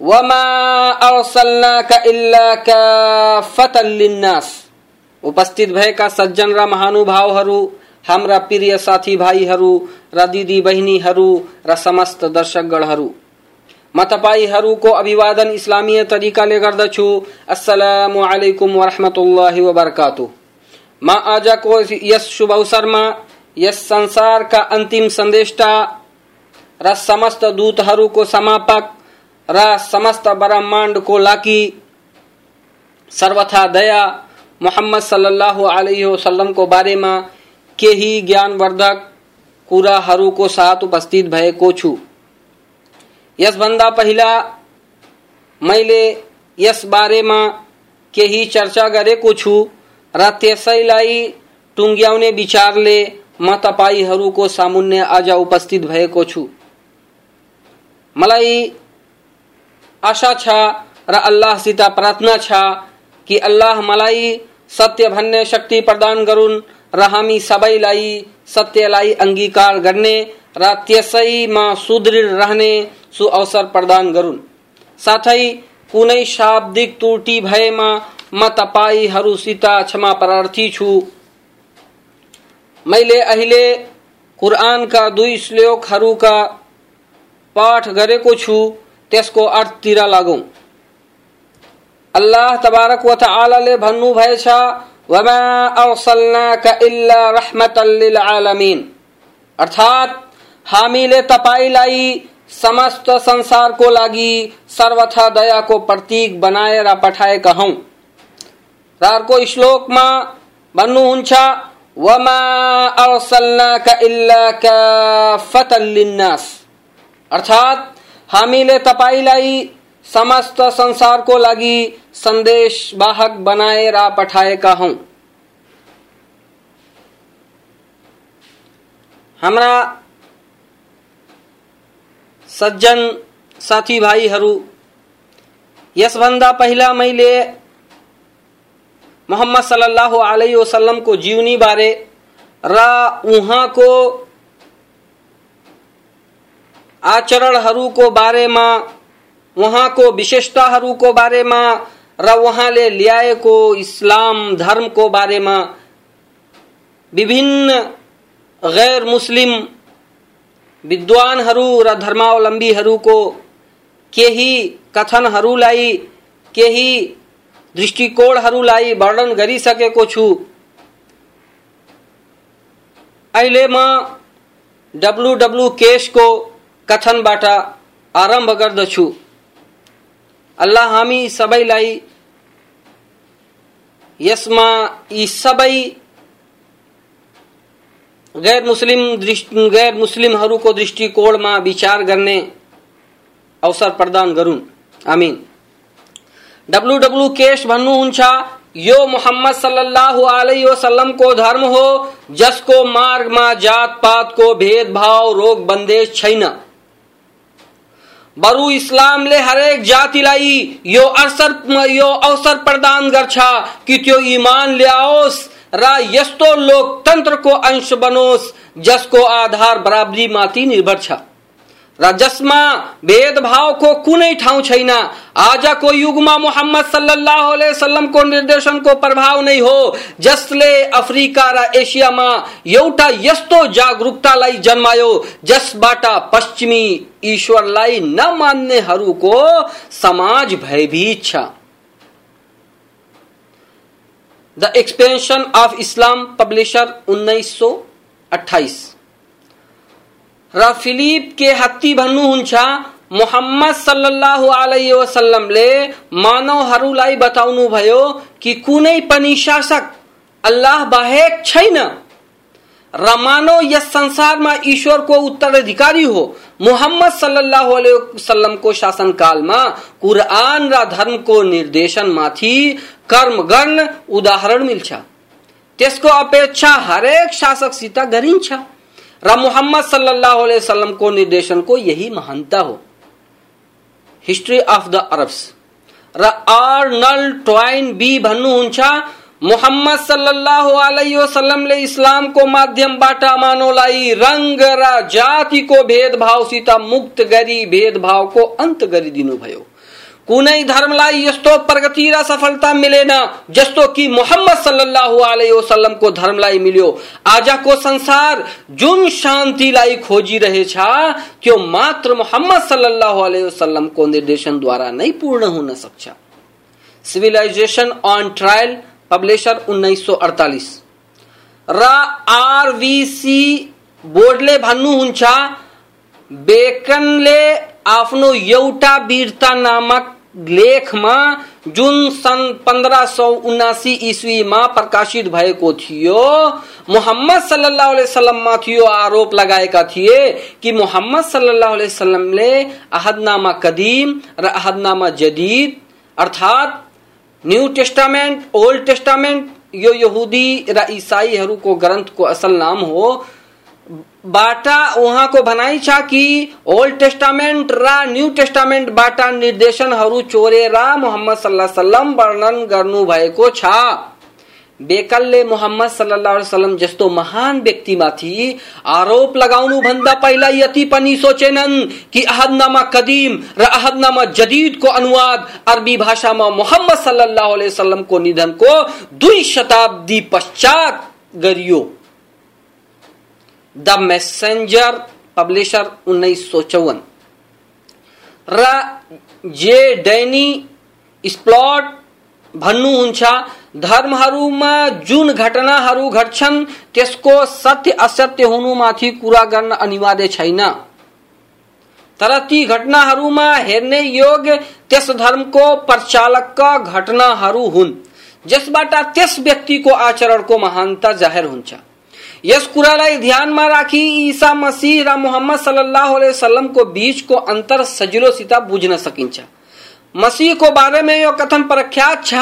वमा लिन्नास उपस्थित भएका सज्जन र महानुभावहरू, हाम्रा प्रिय साथी भाइहरू र दिदी बहिनीहरू, र समस्त दर्शकगणहरू। म तपाईँहरूको अभिवादन इस्लामीय तरिकाले गर्दछु। अस्सलामु अलैकुम वरहमतुल्लाहि वबरकातु म आजको यस शुभ अवसरमा, यस संसारका अन्तिम सन्देष्टा र समस्त दूतहरूको समापक र समस्त ब्रह्माण्डको लागि सर्वथा दया, मोहम्मद सल्लल्लाहु अलैहि वसल्लमको बारेमा केही ज्ञानवर्धक कुराहरूको साथ उपस्थित भएको छु। यसभन्दा पहिला मैले यस बारेमा केही चर्चा गरेको छु र त्यसैलाई टुङ्ग्याउने विचारले म तपाईँहरूको सामुन्ने आज उपस्थित भएको छु। मलाई आशा छ, र अल्लाहसित प्रार्थना छ कि अल्लाह मलाई सत्य भन्ने शक्ति प्रदान गरून्, र हामी सबैलाई सत्यलाई अंगीकार गर्ने र त्यसैमा सुदृढ रहने सु अवसर प्रदान गरून्। साथै, कुनै शाब्दिक त्रुटि भएमा म तपाईँहरूसित क्षमा प्रार्थी छु। मैले अहिले कुरानका दुई श्लोकहरूका पाठ गरेको छु। त्यसको अर्थतिर लागौं। अल्लाह तबारक व तआलाले भन्नु भएछ वमा अरसलनाका इल्ला रहमतल लिल आलमीन। अर्थात हामीले तपाईँलाई समस्त संसारको लागि सर्वथा दयाको प्रतीक बनाएर पठाएका हौ। र अर्को श्लोकमा भन्नुहुन्छ वमा अरसलनाका इल्ला काफतल लिन्नास अर्थात हामीले तपाईँलाई समस्त संसारको लागि संदेश वाहक बनाएर पठाएका हौ। हाम्रा सज्जन साथीभाइहरू, यसभन्दा पहिला मैले मोहम्मद सल्लल्लाहु अलैहि वसल्लमको जीवनी बारे र उहाँको आचरणहरूको बारेमा उहाँको विशेषताहरूको बारेमा र उहाँले ल्याएको इस्लाम धर्मको बारेमा विभिन्न गैर मुस्लिम विद्वानहरू र धर्मावलम्बीहरूको केही कथनहरूलाई, केही दृष्टिकोणहरूलाई वर्णन गरिसकेको छु। अहिले म डब्लु डब्लु केसको कथनबाट आरंभ गर्दछु। अल्लाह हामी सबैलाई यसमा यी सबै गैर मुस्लिम गैर मुस्लिमहरूको दृष्टिकोणमा विचार गर्ने अवसर प्रदान गरून्। आमिन। डब्लु डब्लु केश भन्नुहुन्छ, यो मोहम्मद सल्लल्लाहु अलैहि वसल्लम को धर्म हो, जसको मार्गमा जात पातको भेदभाव रोग बन्देज छैन। बरु इस्लामले हरेक जाति लाई यो अवसर यो अवसर प्रदान गर्छ कि त्यो इमान ल्याओस् र यस्तो लोकतन्त्रको अंश बनोस्, जसको आधार बराबरी माथि निर्भर छ। र जसमा भेदभावको कुनै ठाउँ छैन। आजको युगमा मोहम्मद सल्लल्लाहु अलैहि वसल्लमको निर्देशनको प्रभाव नै हो। जसले अफ्रिका र एसियामा एउटा यस्तो जागरुकतालाई जन्मायो, जसबाट पश्चिमी ईश्वरलाई नमान्नेहरूको समाज भयभीत छ। The expansion of Islam publisher उन्नाइस सौ अठाइस र फिलिप के हत्ती भन्नुहुन्छ मोहम्मद सल्लल्लाहु अलैहि वसल्लमले मानवहरूलाई बताउनु भयो कि कुनै पनि शासक अल्लाह बाहेक छैन। र मानव यस संसारमा ईश्वरको उत्तराधिकारी हो। मोहम्मद सल्लल्लाहु अलैहि वसल्लमको शासनकालमा कुरान र धर्मको निर्देशनमाथि कर्म गर्न उदाहरण मिल्छ। त्यसको अपेक्षा हरेक शासक सीता गरिन्छ। र मोहम्मद सल्लल्लाहु अलैहि वसल्लम को निर्देशन को यही महानता हो। हिस्ट्री अफ द अरब्स र अर्नल्ड ट्वाइन बी भन्नुहुन्छ मोहम्मद सल्लल्लाहु अलैहि वसल्लमले इस्लामको माध्यमबाट मानवलाई रंग र जातिको भेदभावसित मुक्त गरी भेदभावको अन्त गरिदिनु कुनै धर्मलाई यस्तो प्रगति र सफलता मिलेन, जस्तो कि मोहम्मद सल्लल्लाहु अलैहि वसल्लमको धर्मलाई मिल्यो। आजको संसार जुन शान्तिलाई खोजिरहेछ, त्यो मात्र मोहम्मद सल्लल्लाहु अलैहि वसल्लमको निर्देशनद्वारा नै पूर्ण हुन सक्छ। सिभिलाइजेसन अन ट्रायल पब्लिशर 1948 र आरवीसी बोर्डले भन्नुहुन्छ, बेकनले आफ्नो एउटा वीरता नामक लेखमा जुन सन पंद्रह सौ उनासी इस्वीमा प्रकाशित भएको थियो, मोहम्मद सल्लाह सल्लाममाथि यो आरोप लगाएका थिए कि मोहम्मद सल्लाह सल्लामले अहदनामा कदीम र अहदनामा जदीद, अर्थात न्यू टेस्टामेंट, ओल्ड टेस्टामेंट, यो यहूदी र इसाईहरूको ग्रन्थको असल नाम हो बाटा उहाँको भनाइ छ कि ओल्ड टेस्टामेन्ट र न्यू टेस्टामेन्ट बाटा निर्देशनहरू चोरेर मोहम्मद सल्लाह सल्लम वर्णन गर्नु भएको छ। बेकलले मोहम्मद सल्लाह वसलम जस्तो महान व्यक्तिमाथि आरोप लगाउनु भन्दा पहिला यति पनि सोचेनन् कि अहदनामा कदिम र अहदनामा जदिदको अनुवाद अरबी भाषामा मोहम्मद सल्लाह वसलमको निधनको दुई शताब्दी पश्चात गरियो। द मेसेन्जर पब्लिशर उन्नीस सौ चौवन। जे डैनी स्प्लट भन्नुहुन्छ धर्महरूमा जुन घटनाहरू घट्छन्, त्यसको सत्य असत्य हुनुमाथि कुरा गर्न अनिवार्य छैन। तर ती घटनाहरूमा हेर्ने योग्य त्यस धर्मको प्रचालकका घटनाहरू हुन्, जसबाट त्यस व्यक्तिको आचरणको महानता जाहेर हुन्छ। यस कुरालाई ध्यानमा राखी ईसा मसीह र मोहम्मद सल्लाह वसल्लमको बीचको अन्तर सजिलोसित बुझ्न सकिन्छ। मसीहको बारेमा यो कथन प्रख्यात छ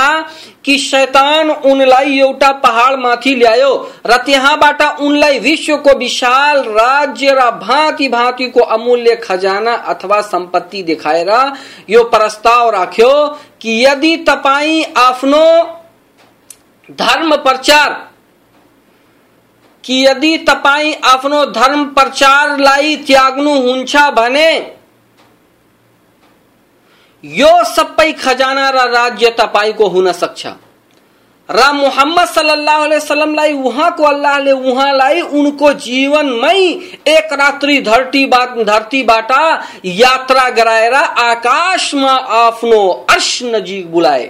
कि शैतान उनलाई एउटा पहाड माथि ल्यायो र त्यहाँबाट उनलाई विश्वको विशाल राज्य र भाँति भाँतिको अमूल्य खजाना अथवा संपत्ति देखाएर यो प्रस्ताव राख्यो कि यदि तपाईँ आफ्नो धर्म प्रचार कि यदि तपाईँ आफ्नो धर्म प्रचारलाई त्याग्नुहुन्छ भने यो सबै खजाना र राज्य तपाईँको हुन सक्छ। र मोहम्मद सल्लाह वसलमलाई उहाँको अल्लाहले उहाँलाई उनको जीवनमै एक रात्रि धरती धरतीबाट यात्रा गराएर आकाशमा आफ्नो अर्श नजिक बुलाए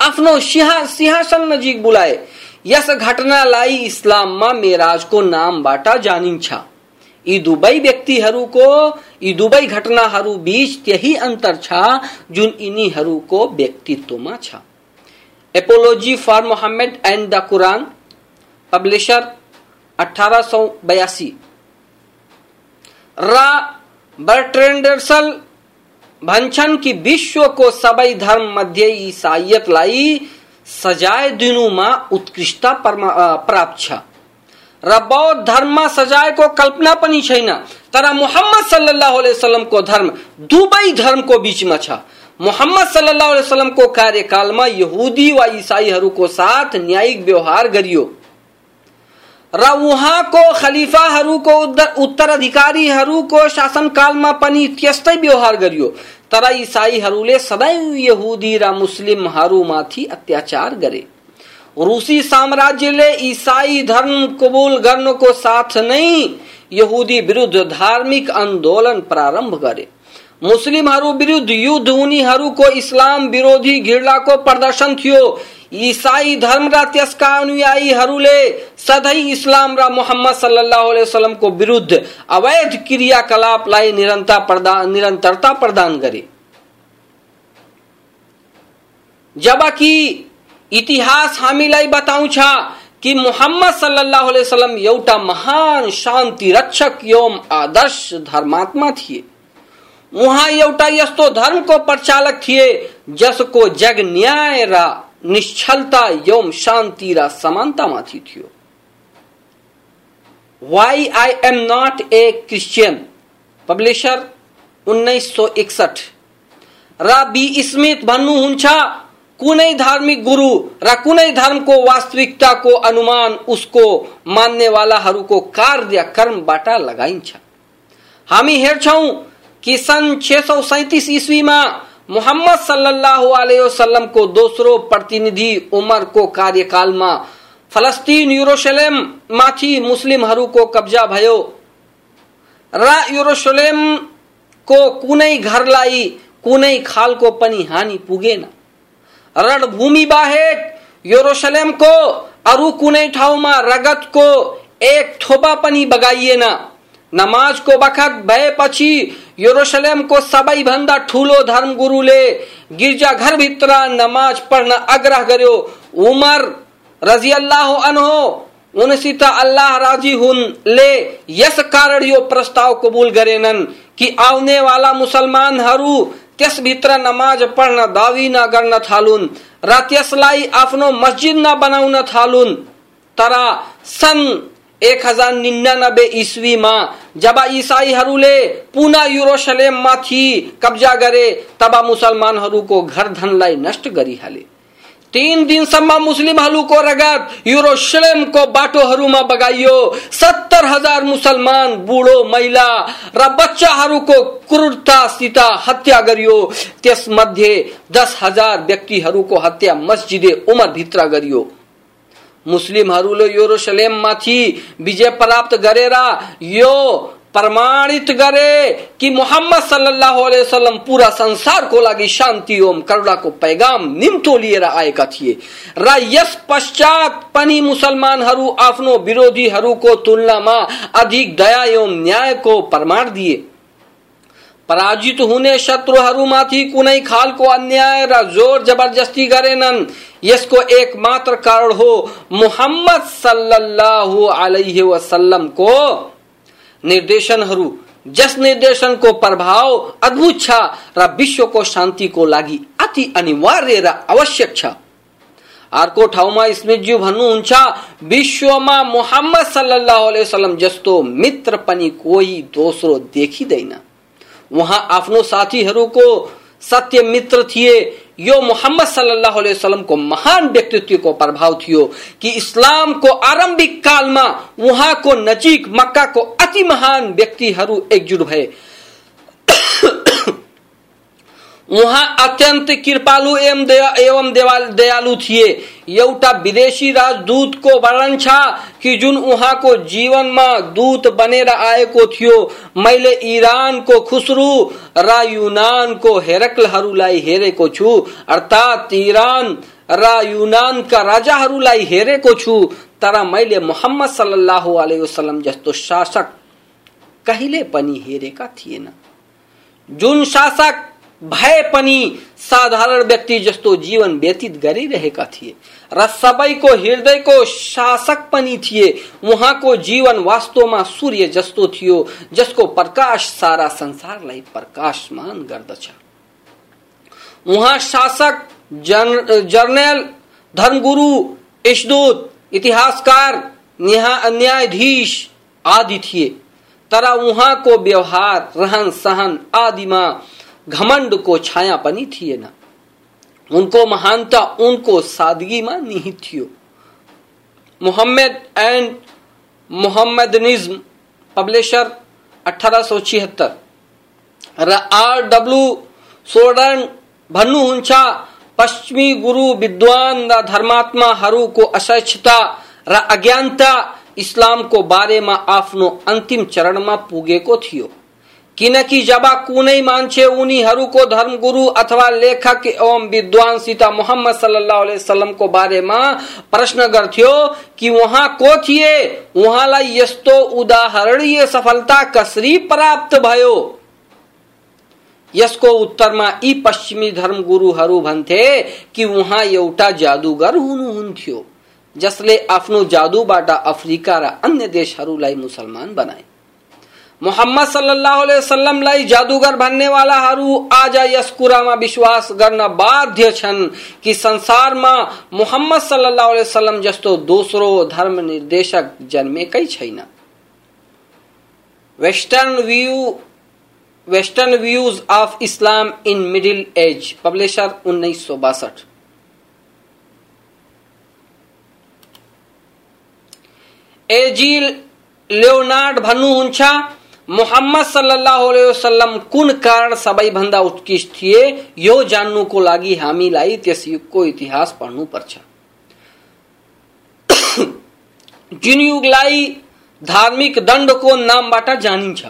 आफ्नो सिंहासन नजिक बुलाए। यस घटनालाई इस्लाममा मेराजको नामबाट जानिन्छ। यी दुवै व्यक्तिहरूको, यी दुवै घटनाहरू बीच त्यही अन्तर छ जुन यिनीहरूको व्यक्तित्वमा छ। Apology for Muhammad and the Quran, publisher अठारह सौ बयासी। र बर्ट्रेन्डर्सल भन्छन् कि विश्वको सबै धर्म मध्ये इसाइयतलाई सजाय दिनुमा उत्कृष्टता प्राप्त छ। र बौद्ध धर्ममा सजायको कल्पना पनि छैन। तर मोहम्मद सल्लाह वसलमको धर्म दुवै धर्मको बीचमा छ। मोहम्मद सल्लाह वसलमको कार्यकालमा यहुदी वा इसाईहरूको साथ न्यायिक व्यवहार गरियो। र उहाँको खलिफाहरूको उत्तराधिकारीहरूको शासनकालमा पनि त्यस्तै व्यवहार गरियो। तर इसाईहरूले सदैव यहुदी र मुस्लिमहरूमाथि अत्याचार करे रूसी साम्राज्यले ईसाई धर्म कबूल गर्नको साथ नै यहुदी विरुद्ध धार्मिक आंदोलन प्रारम्भ गरे। मुस्लिमहरू विरुद्ध युद्ध उन्हीं को इस्लाम विरोधी घृणाको प्रदर्शन थियो। इसाई धर्म र त्यसका अनुयायीहरूले सधैँ इस्लाम र मोहम्मद सल्लाह वसलमको विरुद्ध अवैध क्रियाकलापलाई निरन्तर प्रदान निरन्तरता प्रदान गरे। जबकि इतिहास हामीलाई बताउँछ कि मोहम्मद सल्लाह वसलम एउटा महान शान्ति रक्षक एवं आदर्श धर्मात्मा थिए। उहाँ एउटा यस्तो धर्मको प्रचालक थिए, जसको जग न्याय र निश्चलता यौम शांति रा समानता माथी थियो। Why I am not a Christian publisher એકસઠ रा बी स्मित भन्नु हुन्छ कुनै धार्मिक गुरु र कुनै धर्म को वास्तविकता को अनुमान, उसको मान्ने वालाहरू को कार्य, कर्म बाटा लगाइन्छ। हामी हेर्छौं कि सन् छ सौ सैतिस इस्वीमा मोहम्मद सल्लाह वसल्लमको दोस्रो प्रतिनिधि उमरको कार्यकालमा फलस्तिन युरोसलेम माथि मुस्लिमहरूको कब्जा भयो। र युरोसलेमको कुनै घरलाई, कुनै खालको पनि हानि पुगेन। रणभूमि बाहेक युरोसलेमको अरू कुनै ठाउँमा रगतको एक थोपा पनि बगाइएन। नमाजको बखत भएपछि युरोसलेमको सबैभन्दा ठुलो धर्मगुरुले गिर्जाघरभित्र नमाज़ पढ्न आग्रह गर्यो। उमर रजियल्लाहु अन्हो, उनसित अल्लाह राज़ी हुन ले यस कारण यो प्रस्ताव कबूल गरेनन् कि आउने वाला मुसलमानहरू त्यसभित्र नमाज़ पढ्न दावी नगर्न थालुन् र त्यसलाई आफ्नो मस्जिद नबनाउन थालुन्। तर सन् एक हज़ार निन्यानब्बे इस्वीमा जब इसाईहरूले पुनः युरोसलेममाथि कब्जा करे तब मुसलमानहरूको घर धनलाई नष्ट गरिहाले। तीन दिनसम्म मुस्लिमहरूको रगत युरोसलेमको बाटोहरूमा बगाइयो। सत्तर हज़ार मुसलमान, बुढो, महिला र बच्चाहरूको क्रूरतासित हत्या गरियो। त्यसमध्ये दस हज़ार व्यक्तिहरूको हत्या मस्जिदे उमर भित्र गरियो। मुस्लिमहरूले युरोसलेममाथि विजय प्राप्त गरेर, यो प्रमाणित गरे कि मोहम्मद सल्लल्लाहु अलैहि पूरा संसारको लागि शान्ति एवं करुणाको पैगाम, निम्तो लिएर आएका थिए। र यस पश्चात पनि मुसलमानहरू आफ्नो विरोधीहरूको तुलनामा अधिक दया एवं न्यायको प्रमाण दिए। पराजित हुने शत्रुहरूमाथि कुनै खालको अन्याय र ज़ोर जबरजस्ती गरेनन्। यसको एक मात्र कारण हो मोहम्मद सल्लल्लाहु अलैहि वसल्लमको निर्देशनहरू। जस निर्देशनको प्रभाव अद्भुत छ र विश्वको शान्तिको लागि अति अनिवार्य र आवश्यक छ। अर्को ठाउँमा स्मृतज्यू भन्नुहुन्छ, विश्वमा मोहम्मद सल्लाह वसलम जस्तो मित्र पनि कोही दोस्रो देखिँदैन। उहाँ आफ्नो को सत्य मित्र थिए। यो मोहम्मद सल्लल्लाहु अलैहि वसल्लम को महान व्यक्तित्व को प्रभाव थियो कि इस्लाम को आरंभिक काल में वहाँ को नजीक मक्का को अति महान व्यक्तिहरू एकजुट भए। उहाँ अत्यन्त कृपालु एवं एवं दयालु थिए। एउटा विदेशी राजदूतको वर्णन छ कि जुन उहाँको जीवनमा दूत बनेर आएको थियो। मैले इरानको खुसरु र युनानको हेरक्लहरूलाई हेरेको छु। अर्थात् इरान र युनानका राजाहरूलाई हेरेको छु। तर मैले मोहम्मद सल्लाह अलैहि वसल्लम जस्तो शासक कहिले पनि हेरेका थिएन। जुन शासक भए पनि साधारण व्यक्ति जस्तो जीवन व्यतीत गरिरहेका थिए र सबैको हृदयको शासक पनि थिए। उहाँको जीवन वास्तवमा सूर्य जस्तो थियो जसको प्रकाश सारा संसारलाई प्रकाशमान गर्दछ। उहाँ शासक जन, जर्नल धर्मगुरु इशदूत इतिहासकार न्यायाधीश आदि थिए। तर उहाँको व्यवहार रहन सहन आदिमा घमंड को छाया पनि थिएन उनको महानता, उनको सादगीमा निहित थियो मोहम्मद एन्ड मोहम्मदनिज्म पब्लिशर अठारह सौ छिहत्तर। र आर डब्लु सोडन भन्नुहुन्छ पश्चिमी गुरु विद्वान र धर्मात्माहरूको अशिक्षता र अज्ञानता इस्लामको बारेमा आफ्नो अन्तिम चरणमा पुगेको थियो। किनकि जब कुनै मान्छे उनीहरूको धर्मगुरु अथवा लेखक एवं विद्वान सीता मोहम्मद सल्लाह वसल्लमको बारेमा प्रश्न गर्थ्यो कि उहाँ को थिए? उहाँलाई यस्तो उदाहरणीय सफलता कसरी प्राप्त भयो? यसको उत्तरमा यी पश्चिमी धर्मगुरुहरू भन्थे कि उहाँ एउटा जादुगर हुनुहुन्थ्यो, जसले आफ्नो जादुबाट अफ्रिका र अन्य देशहरूलाई मुसलमान बनाए। मोहम्मद सल्लल्लाहु अलैहि वसल्लम लाई जादूगर भन्ने वाला हरू, आज यस कुरामा विश्वास गर्न बाध्य छन् कि संसारमा मोहम्मद सल्लल्लाहु अलैहि वसल्लम जस्तो दोस्रो धर्म निर्देशक जन्मेकै छैन। Western view western views of Islam in middle age publisher उन्नीस सौ बासठ। एजिल लियोनार्ड भन्नुहुन्छ मोहम्मद सल्लल्लाहु अलैहि वसल्लम कुन कारण सबैभन्दा उत्कृष्ट थिए? यो जान्नुको लागि हामीलाई त्यस युगको इतिहास पढ्नु पर्छ। जुन युगलाई धार्मिक दण्डको नामबाट जानिन्छ।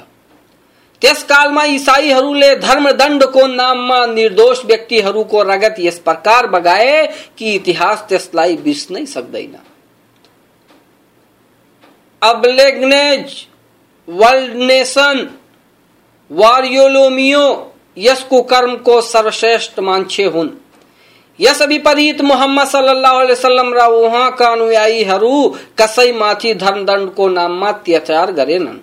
त्यस कालमा इसाईहरूले धर्म दण्डको नाममा निर्दोष व्यक्तिहरूको रगत यस प्रकार बगाए कि इतिहास त्यसलाई बिर्स्नै सक्दैन। अब्लेग्नेज वर्ल्डनेसन वारियोलोमियो यसको कर्मको सर्वश्रेष्ठ मान्छे हुन्। यस विपरीत मोहम्मद सल्लल्लाहु अलैहि वसल्लम र उहाँका अनुयायीहरू कसैमाथि धर्मदण्डको नाममा अत्याचार गरेनन्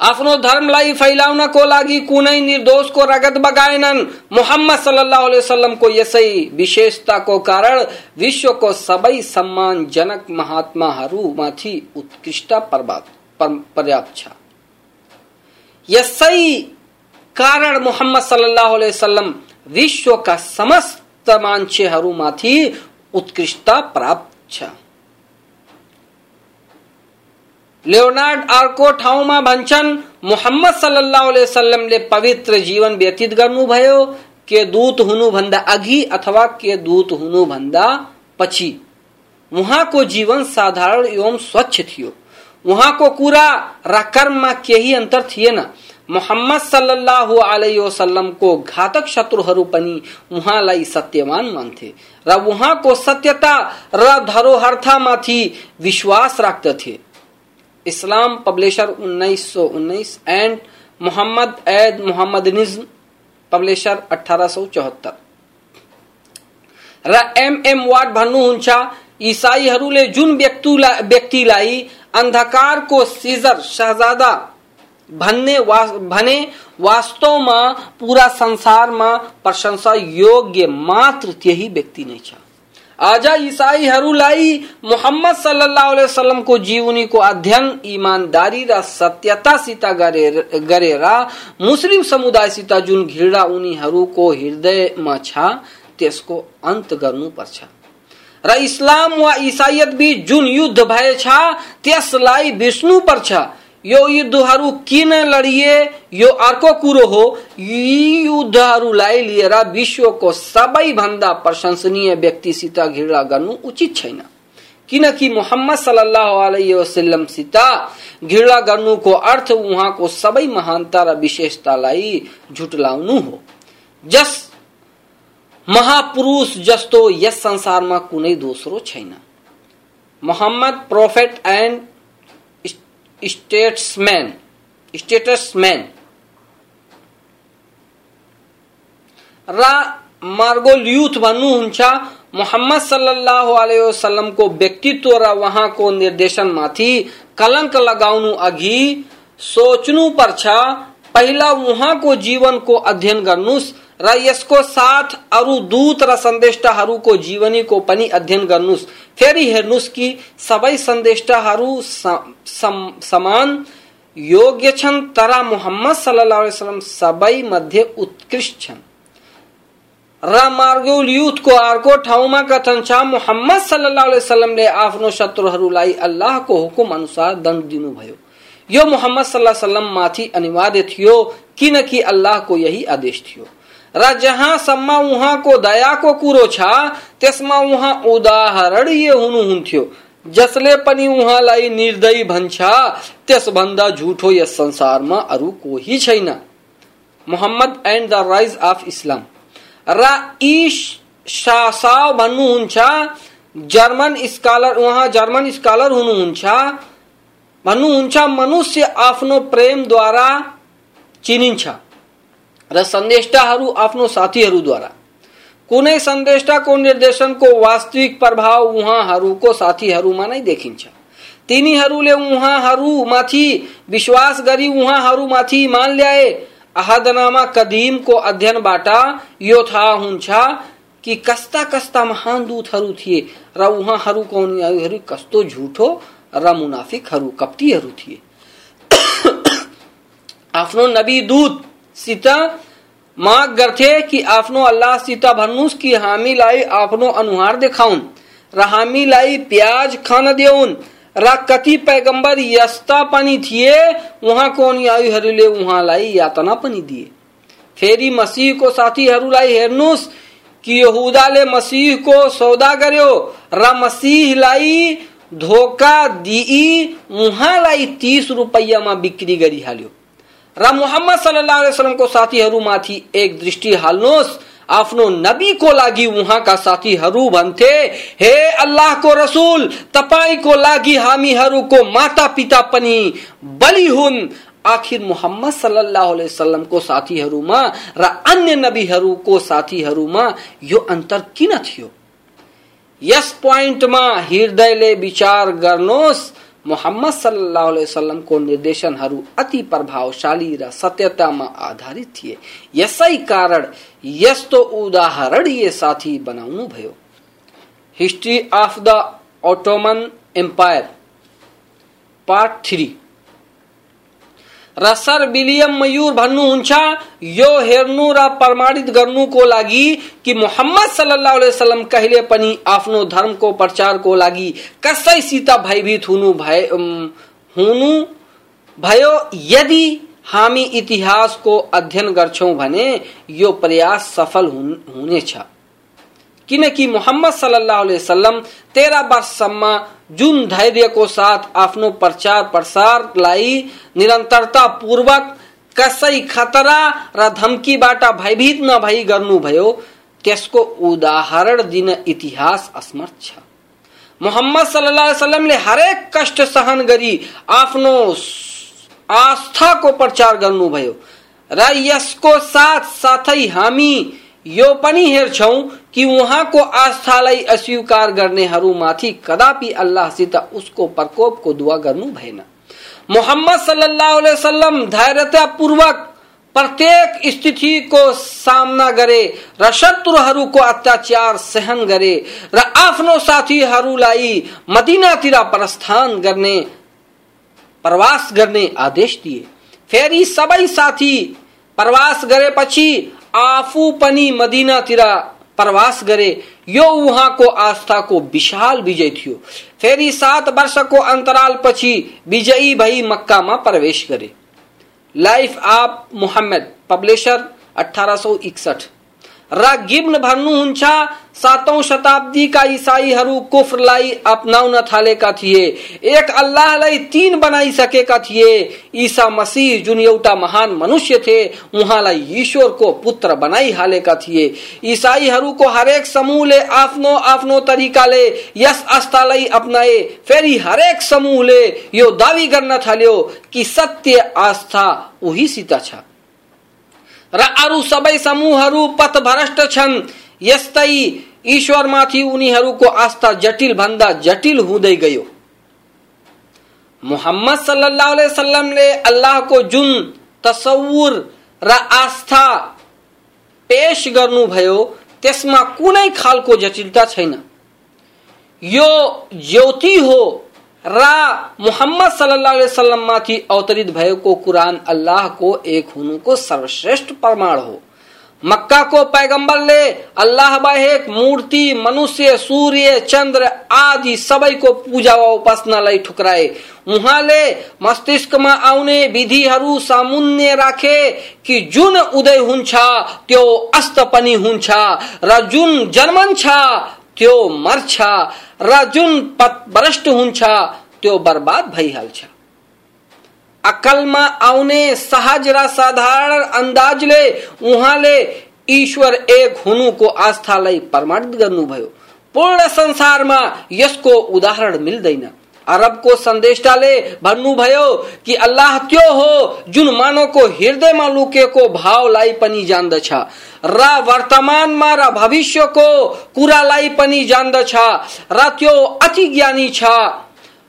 आफ्नो धर्मलाई फैलाउनको लागि कुनै निर्दोषको रगत बगाएनन् मोहम्मद सल्लल्लाहु अलैहि वसल्लमको यसै विशेषताको कारण विश्वको सबै सम्मानजनक महात्माहरूमाथि उत्कृष्ट पर्याप्त कारण मोहम्मद सल्लल्लाहु अलैहि वसल्लम विश्वका समस्त मान्छेहरूमाथि उत्कृष्ट प्राप्त छ। लियोनार्ड अर्को ठाउँमा भन्छन्, मोहम्मद सल्लल्लाहु अलैहि वसल्लमले पवित्र जीवन व्यतीत गर्नुभयो, के दूत हुनुभन्दा अघि अथवा के दूत हुनुभन्दा पछि। उहाँको जीवन साधारण एवं स्वच्छ थियो उहाँको कुरा र कर्ममा केही अन्तर थिएन मोहम्मद सल्लल्लाहु अलैहि वसल्लमको घातक शत्रुहरू पनि उहाँलाई सत्यवान मान्थे र उहाँको सत्यता र धरोहर्थमाथि विश्वास राख्दथे। Islam publisher 1919 and Muhammad and Mohammedanism publisher 1874 र एमएम वाट भन्नुहुन्छ इसाईहरूले जुन व्यक्तिलाई अन्धकारको सिजर शहजादा भन्ने वा, भने वास्तवमा पूरा संसारमा प्रशंसा योग्य मात्र त्यही व्यक्ति नै छ। आज इसाईहरूलाई मोहम्मद सल्लल्लाहु अलैहि वसल्लमको जीवनीको अध्ययन इमानदारी र सत्यतासित गरेर मुस्लिम समुदायसित जुन घृणा उनीहरूको हृदयमा छ त्यसको अन्त गर्नुपर्छ। र इस्लाम वा इसाइयत बीच जुन युद्ध भएछ त्यसलाई बिर्स्नुपर्छ यो युद्धहरू किन लडिए? यो अर्को कुरो हो। यी युद्धहरूलाई लिएर विश्वको सबैभन्दा प्रशंसनीय व्यक्तिसित घृणा गर्नु उचित छैन। किनकि मोहम्मद सल्लाह वसल्लमसित घृणा गर्नुको अर्थ उहाँको सबै महानता र विशेषतालाई झुटलाउनु हो। जस महापुरुष जस्तो यस संसारमा कुनै दोस्रो छैन। Muhammad prophet and statesman statesman raw Margoliouth भन्नुहुन्छ, मोहम्मद सल्लल्लाहु अलैहि वसल्लमको व्यक्तित्व र उहाँको निर्देशनमाथि कलङ्क लगाउनु अघि सोच्नु पर्छ पहिला उहाँको जीवनको अध्ययन गर्नुहोस् र यसको साथ अरू दूत र सन्देष्टाहरूको जीवनीको पनि अध्ययन गर्नुहोस् फेरि हेर्नुहोस् कि सबै सन्देष्टाहरू समान, योग्य छन् तर मोहम्मद सल्लाह वसलम सबै मध्ये उत्कृष्ट छन्। र मार्गुल युथको अर्को ठाउँमा कथन छ, मोहम्मद सल्लाह वसलमले आफ्नो शत्रुहरूलाई अल्लाहको हुकुम अनुसार दण्ड दिनुभयो। यो मोहम्मद सल्लाह वसलम माथि अनिवार्य थियो किनकि अल्लाहको यही आदेश थियो। र जहाँसम्म उहाँको दयाको कुरो छ, त्यसमा उहाँ उदाहरणीय हुनुहुन्थ्यो जसले पनी पनि उहाँलाई निर्दयी भन्छ, त्यसभन्दा झुठो यस अरू कोही छैन। Mohammed and the rise of Islam. र शासाव भन्नुहुन्छ जर्मन स्कलर, उहाँ जर्मन स्कलर हुनुहुन्छ भन्नुहुन्छ मनुष्य आफ्नो प्रेमद्वारा चिनिन्छ र सन्देष्टाहरू आफ्नो साथीहरूद्वारा कुनै सन्देष्टाको निर्देशनको वास्तविक प्रभाव उहाँहरूको साथीहरूमा नै देखिन्छ तिनीहरूले उहाँहरू माथि विश्वास गरी उहाँहरू माथि मान ल्याए। अहदनामा कदीमको अध्ययनबाट यो थाहा हुन्छ कि कस्ता कस्ता महान दूतहरू थिए। र उहाँहरूको कस्तो झुठो र मुनाफिकहरू कप्तीहरू थिए। आफ्नो नबी दूतसित माग गर्थे कि आफ्नो अल्लाहसित भन्नुहोस् कि हामीलाई आफ्नो अनुहार देखाउन् र हामीलाई प्याज खान देऊन् र कति पैगंबर यस्ता पनि थिए उहाँको अनुयायीहरूले उहाँलाई यातना पनि दिए। फेरि मसीहको साथीहरूलाई हेर्नुहोस् कि यहुदाले मसीहको सौदा गर्यो र मसीहलाई धोका दिई उहाँलाई तीस रुपैयाँमा बिक्री गरिहाल्यो र मुहम्मद सल्लाह अलैहि साथीहरूमाथि एक दृष्टि हाल्नुहोस्। आफ्नो नबीको लागि उहाँका साथीहरू भन्थे, हे अल्लाहको रसुल, तपाईँको लागि हामीहरूको माता पिता पनि बलि हुन्। आखिर मोहम्मद सल्लल्लाहु अलैहि वसल्लमको साथीहरूमा र अन्य नबीहरूको साथीहरूमा यो अन्तर किन थियो? यस पोइन्टमा हृदयले विचार गर्नुहोस् मोहम्मद सल्लल्लाहु अलैहि वसल्लमको निर्देशनहरू अति प्रभावशाली र सत्यतामा आधारित थिए। यसै कारण यस्तो ये साथी बनाउनु भयो। History of the Ottoman empire part three raw sir William Muir भन्नुहुन्छ यो हेर्नु र प्रमाणित गर्नुको लागि कि मोहम्मद सल्लाह वसलम कहिले पनि आफ्नो धर्मको प्रचारको लागि कसैसित भयभीत हुनु भए हुनु भयो। यदि हामी इतिहासको अध्ययन गर्छौं भने यो प्रयास सफल हुनेछ। किनकि मोहम्मद सल्लाह वसलम तेह्र वर्षसम्म जुन धैर्यको साथ आफ्नो प्रचार प्रसारलाई निरन्तरता पूर्वक कसै खतरा र धम्कीबाट भयभीत नभई गर्नुभयो त्यसको उदाहरण दिन इतिहास असमर्थ छ। मोहम्मद सल्लाहले हरेक कष्ट सहन गरी आफ्नो आस्थाको प्रचार गर्नुभयो र यसको साथ साथै हामी यो पनि हेर्छौ कि उहाँको आस्थालाई अस्वीकार गर्नेहरूमाथि कदापि अल्लाहसित उसको प्रकोपको दुवा गर्नु भएन मोहम्मद सल्लल्लाहु अलैहि वसल्लम धैर्यतापूर्वक प्रत्येक स्थितिको सामना गरे र शत्रुहरूको अत्याचार सहन गरे र आफ्नो साथीहरूलाई मदिनातिर प्रस्थान गर्ने, प्रवास गर्ने आदेश दिए। फेरि सबै साथी प्रवास करे गरेपछि आफू पनि मदिनातिर प्रवास करे, यो वहाँ को आस्था को विशाल विजय थियो। फेरी सात वर्ष को अंतराल पछि विजयी भई मक्का में प्रवेश करे। लाइफ ऑफ़ मोहम्मद, पब्लिशर अठारह सौ इकसठ। र गिब्न भन्नुहुन्छ सातौं शताब्दीका इसाईहरू कुफ्रलाई अपनाउन थालेका थिए। एक अल्लाहलाई तीन बनाइसकेका थिए। ईसा मसीह जुन एउटा महान मनुष्य थिए उहाँलाई ईश्वरको पुत्र बनाइहालेका थिए। इसाईहरूको हरेक समूहले आफ्नो आफ्नो तरिकाले यस आस्थालाई अपनाए। फेरि हरेक समूहले यो दावी गर्न थाल्यो कि सत्य आस्था उहीसित छ। र अरू सबै समूहहरू पथभ्रष्ट छन्। यस्तै ईश्वरमाथि उनीहरूको आस्था जटिल भन्दा जटिल हुँदै गयो। मोहम्मद सल्लाह सल्लमले अल्लाहको जुन तसवुर र आस्था पेश गर्नुभयो, त्यसमा कुनै खालको जटिलता छैन। यो ज्योति हो र मुहम्मद सल्लल्लाहु अलैहि वसल्लम माथि अवतरित भएको कुरान अल्लाहको एक हुनुको सर्वश्रेष्ठ प्रमाण हो। मक्का को पैगंबरले अल्लाह बाहेक मूर्ति, मनुष्य, सूर्य, चंद्र आदि सबैको पूजा वा उपासनालाई ठुक्राए। उहाँले मस्तिष्कमा आउने विधिहरू सामुन्य राखे कि जुन उदय हुन्छ, त्यो अस्त पनि हुन्छ, र जुन जन्मन्छ, त्यो मर्छ। र जुन भ्रष्ट त्यो बर्बाद भइहाल्छ अकलमा आउने सहज र साधारण अंदाजले उहाँले ईश्वर एक हुनुको आस्थालाई प्रमाणित गर्नुभयो पूर्ण संसारमा यसको उदाहरण मिल्दैन। अरबको सन्देष्टाले भन्नुभयो कि अल्लाह त्यो हो, जुन मानवको हृदयमा लुकेको भावलाई पनि जान्दछ र वर्तमानमा र भविष्यको कुरालाई पनि जान्दछ र त्यो अति ज्ञानी छ।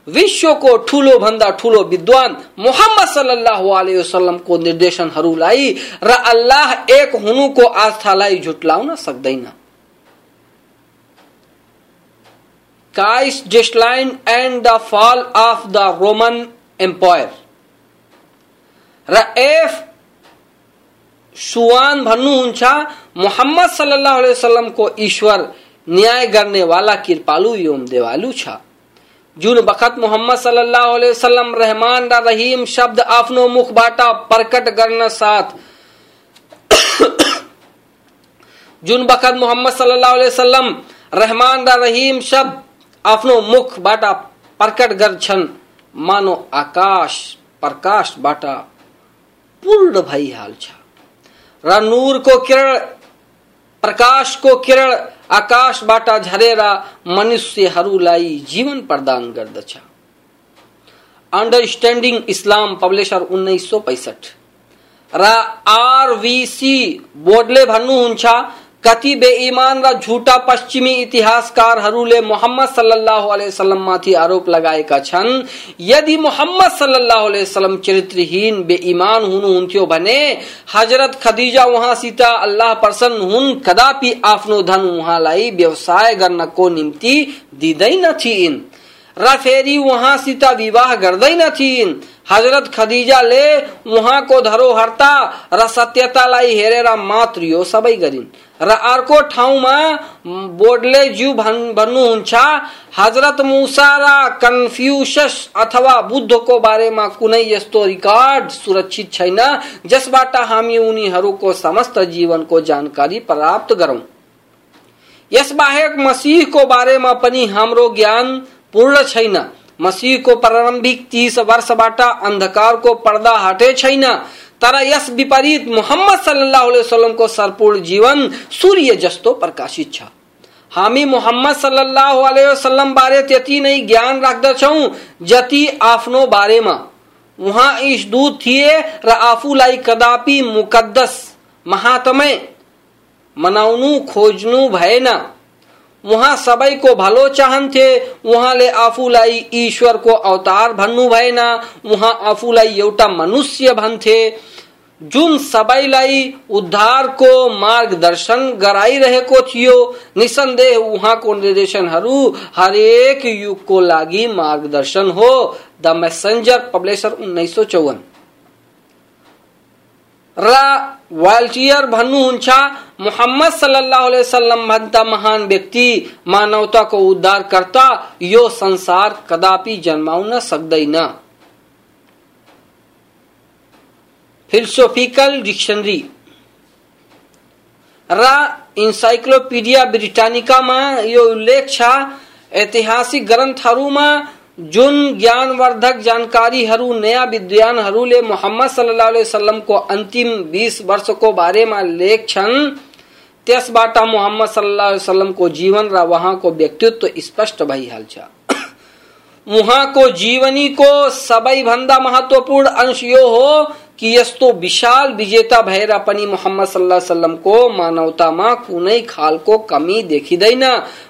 विश्व को ठूलो भन्दा ठूलो विद्वान मोहम्मद सल्लल्लाहु अलैहि वसल्लम को निर्देशन लाई। र अल्लाह एक हुनु को आस्थालाई झुटलाउन सक्दैन काइस decline and the fall of the Roman empire raw F सुवान भन्नुहुन्छ मोहम्मद सल्लल्लाहु अलैहि वसल्लम को ईश्वर न्याय गर्ने वाला कृपालु एवं देवालु छ। जुन बखत मोहम्मद सल्लल्लाहु अलैहि वसल्लम रहमान र रहीम शब्द आफ्नो मुखबाट प्रकट गर्न साथ। जुन बखत मोहम्मद सल्लल्लाहु अलैहि वसल्लम रहमान र रहीम शब्द आफ्नो मुखबाट प्रकट गर्छन् मानो आकाश प्रकाशबाट पूर्ण भइहाल्छ। र नूरको किरण, प्रकाशको किरण आकाशबाट झरेर मनुष्यहरूलाई जीवन प्रदान गर्दछ। अन्डरस्ट्यान्डिङ इस्लाम पब्लिसर उन्नाइस सौ पैसठ। र आरविसी बोर्डले भन्नुहुन्छ कति बेईमान र झूठा पश्चिमी इतिहासकारहरूले मोहम्मद सल्लाह वसल्लममाथि आरोप लगाएका छन्, यदि मोहम्मद सल्लाह वसल्लम चरित्रहीन, बेईमान हुनुहुन्थ्यो भने, हज़रत खदिजा सीता अल्लाह प्रसन्न हुन्, कदापि आफ्नो धन उहाँलाई व्यवसाय गर्नको निम्ति दिँदैनथिन् र फेरि उहाँसित विवाह गर्दैनथिन् हज़रत खदिजाले उहाँको धरोहरता र सत्यतालाई हेरेर मात्र यो सबै गरिन्। र अर्को ठाउँमा बोर्डले ज्यू भन्नुहुन्छ हज़रत मुसा र कन्फ्युसस अथवा बुद्धको बारेमा कुनै यस्तो रिकर्ड सुरक्षित छैन जसबाट हामी उनीहरूको समस्त जीवनको जानकारी प्राप्त गरौं। यसबाहेक मसीहको बारेमा पनि हाम्रो ज्ञान पूर्ण छैन। मसीहको प्रारम्भिक तीस वर्षबाट अंधकारको पर्दा हटे छैन। तर यस विपरीत मोहम्मद सल्लाह वसल्लमको सरपूर्ण जीवन सूर्य जस्तो प्रकाशित छ। हामी मोहम्मद सल्लाह वसल्लम बारे त्यति नै ज्ञान राख्दछौ, जति आफ्नो बारेमा। उहाँ ईशदूत थिए र आफूलाई कदापि मुकद्दस महात्मय मनाउनु, खोज्नु भएन। उहाँ सबैको भलो चाहन्थे उहाँले आफूलाई ईश्वरको अवतार भन्नु भएन उहाँ आफूलाई एउटा मनुष्य भन्थे जुन सबैलाई उद्धारको मार्गदर्शन गराइरहेको थियो, निसन्देह उहाँको निर्देशनहरू हरेक युगको लागि मार्गदर्शन हो। द मेसेन्जर पब्लिसर उन्नाइस सौ चौवन। र वाल्टियर भन्नुहुन्छ मोहम्मद सल्लल्लाहु अलैहि वसल्लम भन्दा महान व्यक्ति, मानवताको उद्धारकर्ता, यो संसार कदापि जन्माउन सक्दैन। फिलोसोफिकल डिक्सनरी र इन्साइक्लोपिडिया ब्रिटानिकामा यो उल्लेख छ, ऐतिहासिक ग्रन्थहरूमा जुन ज्ञानवर्धक जानकारीहरू नयाँ विद्वानहरूले मोहम्मद सल्लाह वसल्लमको अन्तिम बिस वर्षको बारेमा लेख्छन् त्यसबाट मोहम्मद सल्लाह वसल्लमको जीवन र उहाँको व्यक्तित्व स्पष्ट जीवनी को जीवनीको सबैभन्दा महत्वपूर्ण अंश यो हो कि यस्तो विशाल विजेता भएर पनि मोहम्मद सल्लाह सल्लमको मानवतामा कुनै खालको कमी देखिँदैन।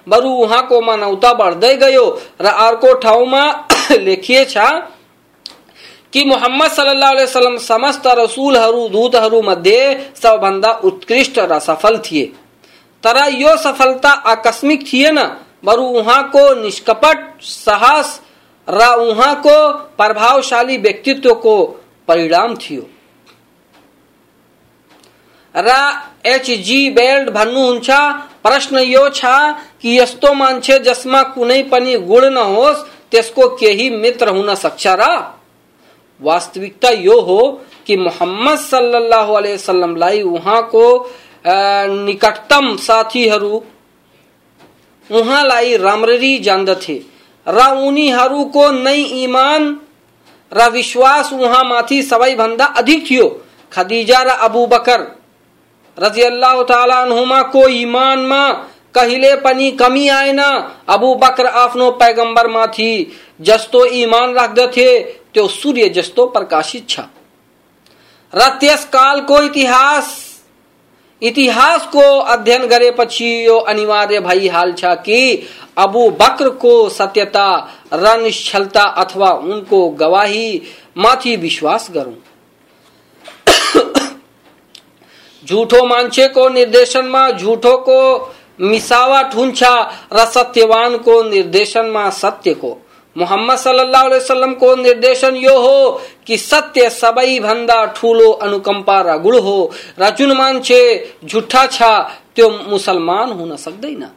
बरु उहाँको मानवता बढ्दै गयो र अर्को ठाउँमा लेखिएछ कि मोहम्मद सल्लाह वसल्लम समस्त रसुलहरू, दूतहरू मध्ये सबभन्दा उत्कृष्ट र सफल थिए। तर यो सफलता आकस्मिक थिएन। बरु उहाँको निष्कपट, साहस र उहाँको प्रभावशाली व्यक्तित्वको परिणाम थियो। र एचजी बेल्ट भन्नुहुन्छ प्रश्न यो छ कि यस्तो मान्छे जसमा कुनै पनि गुण नहोस्, त्यसको केही मित्र हुन सक्छ र? वास्तविकता यो हो कि मोहम्मद सल्लल्लाहु अलैहि वसल्लमलाई उहाँको निकटतम साथीहरू उहाँलाई राम्ररी जान्दथे र नै र विश्वास उहाँमाथि सबैभन्दा अधिक थियो। खदीजा रा अबू बकर रज़ी अल्लाह तालाको इमानमा कहिले पनी कमी आयना अबू बकर आफ्नो पैगम्बरमाथि जस्तो इमान थे, त्यो सूर्य जस्तो प्रकाशित छ। रत्यस काल को इतिहास इतिहास को अध्ययन करे પછી यो अनिवार्य भाई हाल छा कि अबू बकर को सत्यता रनिश्चलता अथवा उनको गवाही, माथी विश्वास करूँ। झूठो मांचे को निर्देशन में, झूठो को मिसावा ठूंछा सत्यवान को निर्देशन में, सत्य को मोहम्मद सल्लल्लाहु अलैहि वसल्लम को निर्देशन यो हो कि सत्य सबई भंदा ठूलो अनुकंपा रगुड़ हो। रचुन रजुन मानचे झूठा छा, त्यो मुसलमान हो न सकते ना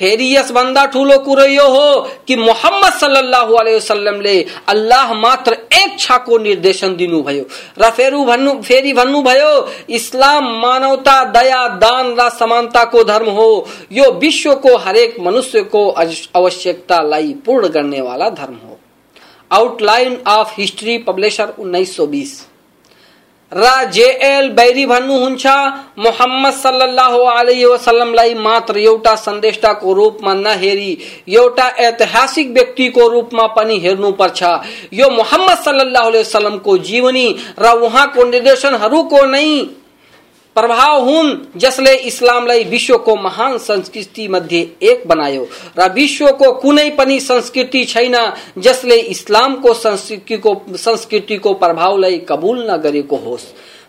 फेरी यस बंदा ठूलो कुरयो हो कि मोहम्मद सल्लल्लाहु अलैहि वसल्लम ले अल्लाह मात्र एक छा को निर्देशन दिनु भयो। र फेरु भन्नु, फेरी भन्नु भयो, इस्लाम मानवता, दया, दान र समानता को धर्म हो। यो विश्व को हरेक मनुष्य को आवश्यकता लाई पूर्ण करने वाला धर्म हो। आउटलाइन ऑफ़ हिस्ट्री पब्लिशर 1920 र जेएल बैरी भन्नुहुन्छ मोहम्मद सल्लल्लाहु अलैहि वसल्लमलाई मात्र एउटा सन्देष्टाको रूपमा नहेरी एउटा ऐतिहासिक व्यक्तिको रूपमा पनि हेर्नुपर्छ। यो मोहम्मद सल्लल्लाहु अलैहि वसल्लमको जीवनी र उहाँको निर्देशनहरूको नै प्रभाव हुन् जसले इस्लामलाई विश्वको महान संस्कृति मध्ये एक बनायो र विश्वको कुनै पनि संस्कृति छैन जसले इस्लामको संस्कृतिको संस्कृतिको प्रभावलाई कबुल नगरेको होस्।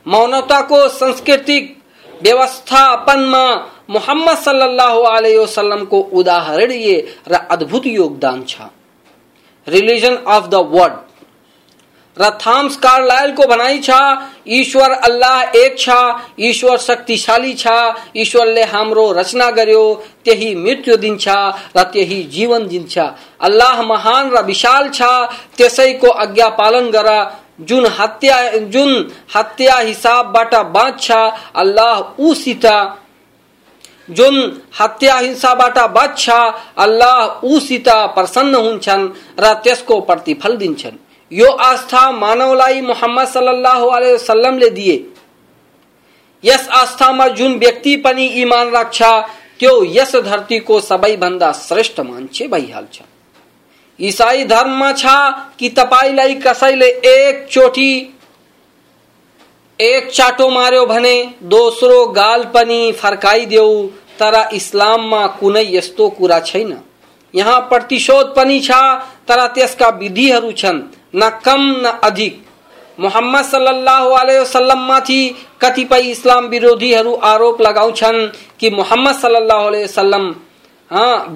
मानवताको सांस्कृतिक व्यवस्थापनमा मोहम्मद सल्लल्लाहु अलैहि वसल्लमको उदाहरणीय र अद्भुत योगदान छ। रिलिजन अफ द वर्ल्ड र थॉम्स कार्लाइल को बनाई छा। ईश्वर अल्लाह एक छा। ईश्वर शक्तिशाली छा। ईश्वरले हाम्रो रचना गर्यो। त्यही मृत्यु दिन्छ र त्यही जीवन दिन्छ अल्लाह महान र विशाल छ। त्यसैको आज्ञा पालन गर। जुन हत्या जुन हत्या हिसाबबाट बाँच्छ, अल्लाह उसित जुन हत्या हिंसाबाट बच्छ, अल्लाह उसित प्रसन्न हुन्छन् र त्यसको प्रतिफल दिन्छन्। यो आस्था मानवलाई मोहम्मद सल्लल्लाहु अलैहि वसल्लमले दिए। यस आस्थामा जुन व्यक्ति पनि इमान राख्छ, त्यो यस धरतीको सबैभन्दा श्रेष्ठ मान्छे भइहाल्छ। इसाई धर्ममा छ कि तपाईँलाई कसैले एक चोटी, एक चाटो मार्यो भने दोस्रो गाल पनि फर्काइदेऊ, तर इस्लाममा कुनै यस्तो कुरा छैन। यहाँ प्रतिशोध पनि छ, तर त्यसका विधिहरू छन्। न कम न अधिक। मोहम्मद सल्लल्लाहु अलैहि वसल्लम माथि कतिपय इस्लाम विरोधीहरू आरोप लगाउँछन् कि मोहम्मद सल्लल्लाहु अलैहि वसल्लम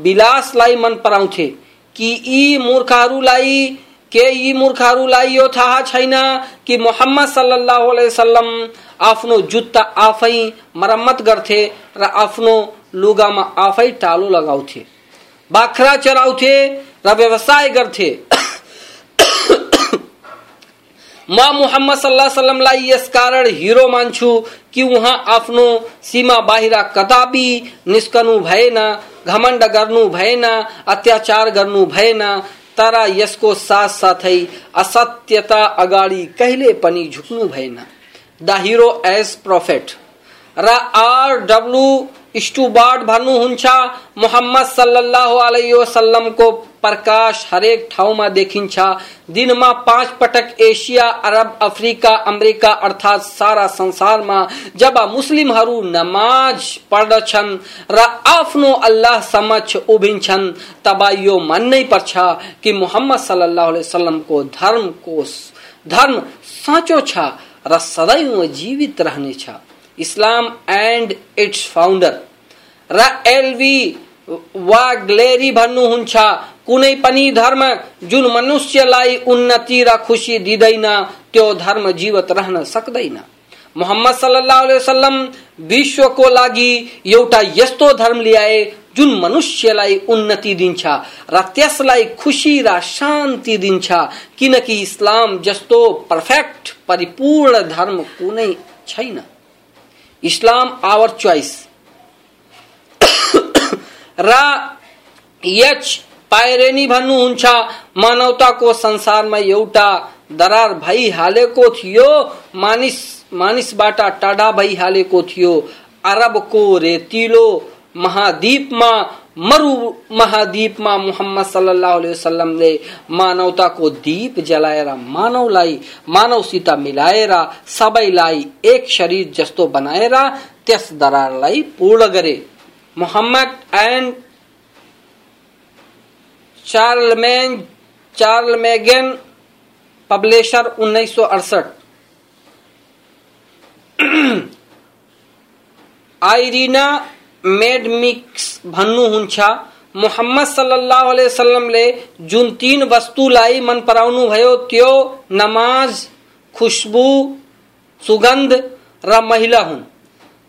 विलासलाई मन पराउँथे कि यी मूर्खहरूलाई, के यी मूर्खहरूलाई यो थाहा छैन कि मोहम्मद सल्लल्लाहु अलैहि वसल्लम आफ्नो जुत्ता आफै मरम्मत गर्थे र आफ्नो लुगामा आफै टालो लगाउँथे, बाख्रा चराउँथे र व्यवसाय गर्थे। म मुहम्मद सल्लाहलाई यस कारण हिरो मान्छु कि उहाँ आफ्नो सीमा बाहिर कदापि निस्कनु भएन घमण्ड गर्नु भएन अत्याचार गर्नु भएन तर यसको साथ साथै असत्यता अगाडि कहिले पनि झुक्नु भएन। द हिरो एज प्रोफेट र आर डब्लु स्टुबार्ड भन्नुहुन्छ मोहम्मद सल्लल्लाहु अलैहि वसल्लमको प्रकाश हरेक ठाउँमा देखिन्छ। दिनमा पाँच पटक एसिया अरब, अफ्रिका, अमेरिका अर्थात सारा संसारमा जब मुस्लिमहरू नमाज़ पढ्दछन् र आफ्नो अल्लाह समक्ष उभिन्छन्, तब यो मान्नै पर्छ कि मोहम्मद सल्लल्लाहु अलैहि वसल्लमको धर्मको धर्म साँचो छ र सदैव जीवित रहनेछ। इस्लाम एन्ड इट्स फाउन्डर र एलभी वाग्लेरी कुनै पनि धर्म जुन मनुष्यलाई उन्नति र खुसी दिँदैन त्यो धर्म जीवित रहन सक्दैन मोहम्मद सल्लल्लाहु अलैहि वसल्लम विश्वको लागि एउटा यस्तो धर्म ल्याए जुन मनुष्यलाई उन्नति दिन्छ र त्यसलाई खुसी र शान्ति दिन्छ किनकि इस्लाम जस्तो पर्फेक्ट परिपूर्ण धर्म कुनै छैन इस्लाम आवर चोइस र एच पाइरेनी भन्नुहुन्छ मानवताको संसारमा एउटा दरार भइहालेको थियो मानिस मानिसबाट टाढा भइहालेको थियो अरबको रेतिलो महाद्वीपमा मरु महाद्वीपमा मुहम्मद सल्लल्लाहु अलैहि वसल्लमले मानवताको दीप जलाएर मानवलाई मानवसित मिलाएर सबैलाई एक शरीर जस्तो बनाएर त्यस दरारलाई पूर्ण करे। Muhammad and Charlemagne Charlemagne publisher उन्नाइस सौ अड़सठ। आइरिना मेडमिक्स भन्नुहुन्छ मोहम्मद सल्लल्लाहु अलैहि वसल्लमले जुन तीन वस्तुलाई मन पराउनु भयो, त्यो नमाज़, खुशबू सुगंध र महिला हुन्।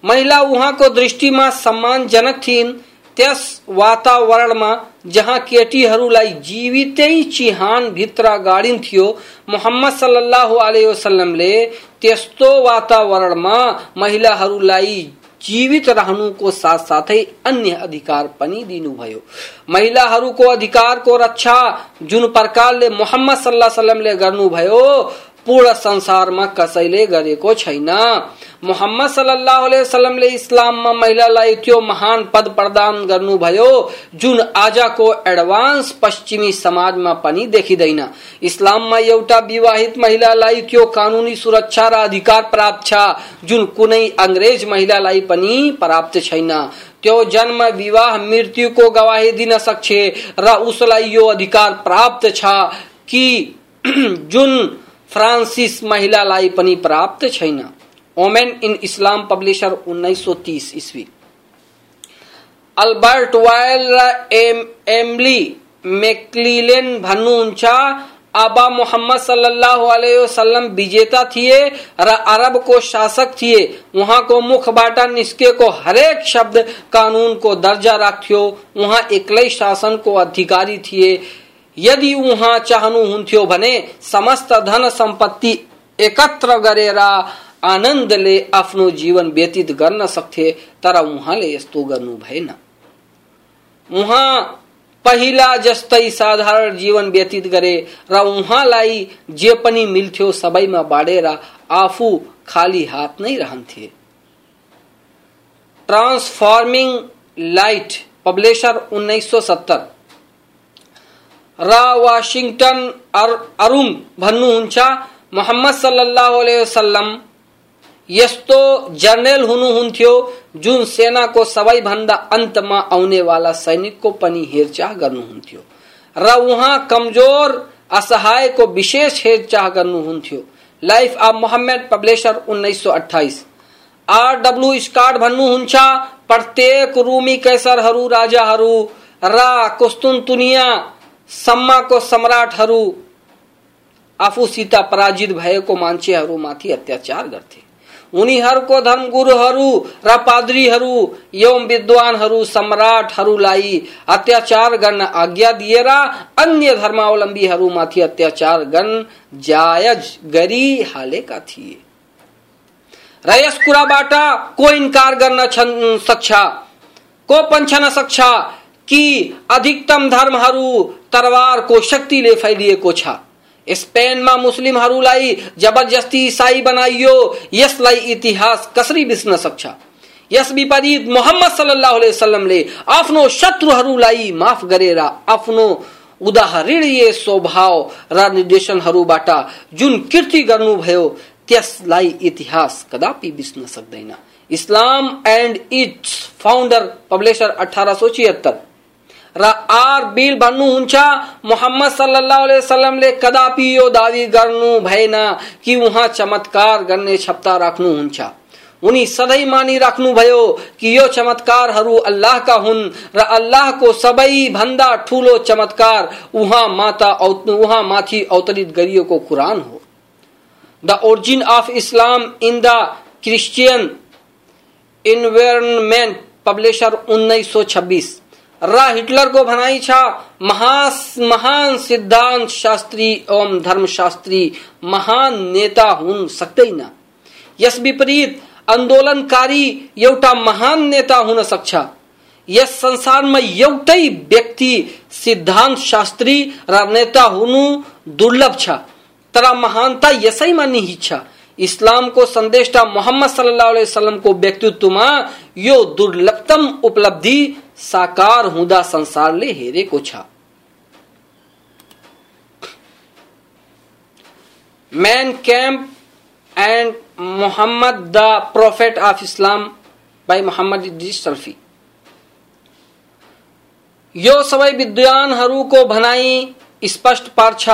महिला उहाँको दृष्टिमा सम्मानजनक थिइन्। त्यस वातावरणमा जहाँ केटीहरूलाई जीवितै चिहान भित्र गाडिन्थ्यो मोहम्मद सल्लल्लाहु अलैहि वसल्लमले त्यस्तो वातावरणमा महिलाहरूलाई जीवित रहनुको साथ साथै अन्य अधिकार पनि दिनुभयो। महिलाहरूको अधिकारको रक्षा जुन प्रकारले मोहम्मद सल्लाह गर्नु गर्नुभयो पूर्ण संसारमा कसैले गरेको छैन। मोहम्मद सल्लाह वसलमले इस्लाममा महिलालाई त्यो महान पद प्रदान गर्नुभयो, जुन आजको एडभान्स पश्चिमी समाजमा पनि देखिँदैन। इस्लाममा एउटा विवाहित महिलालाई त्यो कानुनी सुरक्षा र अधिकार प्राप्त छ, जुन कुनै अंग्रेज़ महिलालाई पनि प्राप्त छैन। त्यो जन्म, विवाह, मृत्युको गवाही दिन सक्छ र उसलाई यो अधिकार प्राप्त छ कि जुन फ्रांसिस महिलालाई पनि प्राप्त छैन। ओमेन इन इस्लाम पब्लिशर 1930 ईस्वी। अल्बर्ट वायल र एम, एमली मेक्लिलेन भन्नुहुन्छ अब मोहम्मद सल्लल्लाहु अलैहि वसल्लम विजेता थिए र अरब को शासक थिए। वहाँ को मुख बाटा निस्के को हरेक शब्द कानून को दर्जा राख्थ्यो। उहाँ शासन को अधिकारी थिए। यदि उहाँ चाहनुहुन्थ्यो भने समस्त धन संपत्ति एकत्र गरेर आनन्दले आफ्नो जीवन व्यतीत गर्न सक्थे, तर उहाँले यस्तो गर्नु भएन। उहाँ पहिला जस्तै साधारण जीवन व्यतीत गरे र उहाँलाई जे पनि मिल्थ्यो सबैमा बाँडेर आफू खाली हात नै रहन्थे। ट्रान्सफर्मिङ लाइट पब्लिशर उन्नाइस सौ सत्तर र वासिङटन अरुङ भन्नुहुन्छ मोहम्मद सल्लाह वसल्लम, यस्तो जर्नेल हुनुहुन्थ्यो जुन सेनाको सबैभन्दा अन्तमा आउनेवाला सैनिकको पनि हेरचाह गर्नुहुन्थ्यो र उहाँ कमज़ोर, असहायको विशेष हेरचाह गर्नुहुन्थ्यो लाइफ अफ मोहम्मद पब्लिशर उन्नाइस सौ अठाइस आर डब्लु स्काट भन्नुहुन्छ प्रत्येक रुमी कैसरहरू, राजाहरू, र कुस्तुनतुनिया सम्माको सम्राटहरू आफूसित पराजित भएको मान्छेहरूमाथि अत्याचार गर्थे उनीहरूको धर्मगुरुहरू र पाद्रीहरू एवं विद्वानहरू सम्राटहरूलाई अत्याचार गर्न आज्ञा दिएर अन्य धर्मावलम्बीहरूमाथि अत्याचार गर्न जायज़ गरिहालेका थिए र यस कुराबाट को इन्कार गर्न सक्छ को पन्छन सक्छ कि अधिकतम धर्महरू तरवारको शक्तिले फैलिएको छ स्पेनमा मुस्लिमहरूलाई जबरजस्ती इसाई बनाइयो यसलाई इतिहास कसरी बिर्सन सक्छ? यस विपरीत मोहम्मद सल्लाह वसल्लमले आफ्नो शत्रुहरूलाई माफ गरेर आफ्नो उदाहरणीय स्वभाव र निर्देशनहरूबाट जुन कृति गर्नुभयो त्यसलाई इतिहास कदापि बिर्सन सक्दैन। Islam and its founder publisher अठारह सौ छिहत्तर। र आर बिल भन्नुहुन्छ मोहम्मद सल्लाह वसल्लमले कदापि यो दावी गर्नु भएन कि उहाँ चमत्कार गर्ने क्षमता राख्नुहुन्छ उनी सधैँ मानिराख्नुभयो कि यो चमत्कारहरू अल्लाहका हुन् र अल्लाहको सबैभन्दा ठुलो चमत्कार उहाँ माता उहाँ माथि अवतरित गरिएको कुरान हो। The origin of Islam in the Christian environment publisher उन्नाइस सौ छब्बीस। र हिटलरको भनाइ छ। महा महान सिद्धान्त शास्त्री एवं धर्मशास्त्री महान नेता हुन सक्दैन यस विपरीत आन्दोलनकारी एउटा महान नेता हुन सक्छ। यस संसारमा एउटै व्यक्ति सिद्धान्त शास्त्री र नेता हुनु दुर्लभ छ। तर महानता यसैमा निहित छ। इस्लामको सन्देशटा मोहम्मद सल्लाह अलैहि वसल्लमको व्यक्तित्वमा यो दुर्लभतम उपलब्धि साकार हुँदा संसारले हेरेको छ मैन camp and Muhammad the prophet of Islam by Muhammad Idris SARFAESI यो सबै विद्वानहरूको भनाई स्पष्ट पार्छ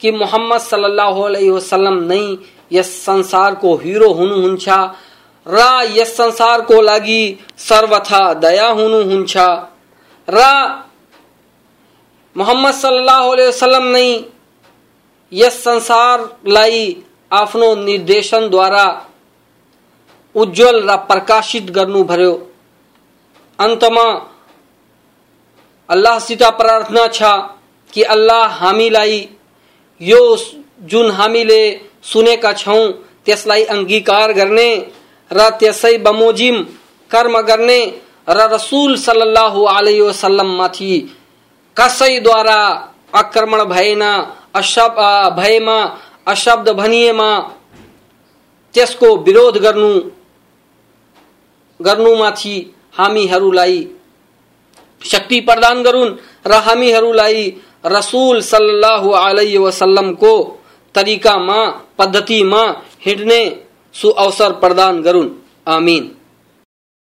कि मोहम्मद सल्लाह वसल्लम नै यस संसारको हिरो हुनुहुन्छ र यस संसारको लागि सर्वथा दया हुनुहुन्छ र मोहम्मद सल्लाह वसल्लम नै यस संसारलाई आफ्नो निर्देशनद्वारा उज्जवल र प्रकाशित गर्नुभयो। अन्तमा अल्लाहसित प्रार्थना छ कि अल्लाह हामीलाई यो जुन हामीले सुनेका छौँ त्यसलाई अङ्गीकार गर्ने र बमोजिम कर्म गर्ने र रसुल सल्लाह आलि वसल्लममाथि कसैद्वारा आक्रमण भएन अशब भएमा अशब्द भनिएमा त्यसको विरोध गर्नु गर्नुमाथि हामीहरूलाई शक्ति प्रदान गरून् र हामीहरूलाई रसुल सल्लाह अलैहि वसल्लमको तरिकामा, पद्धतिमा हिँड्ने सुअवसर प्रदान करून। आमीन।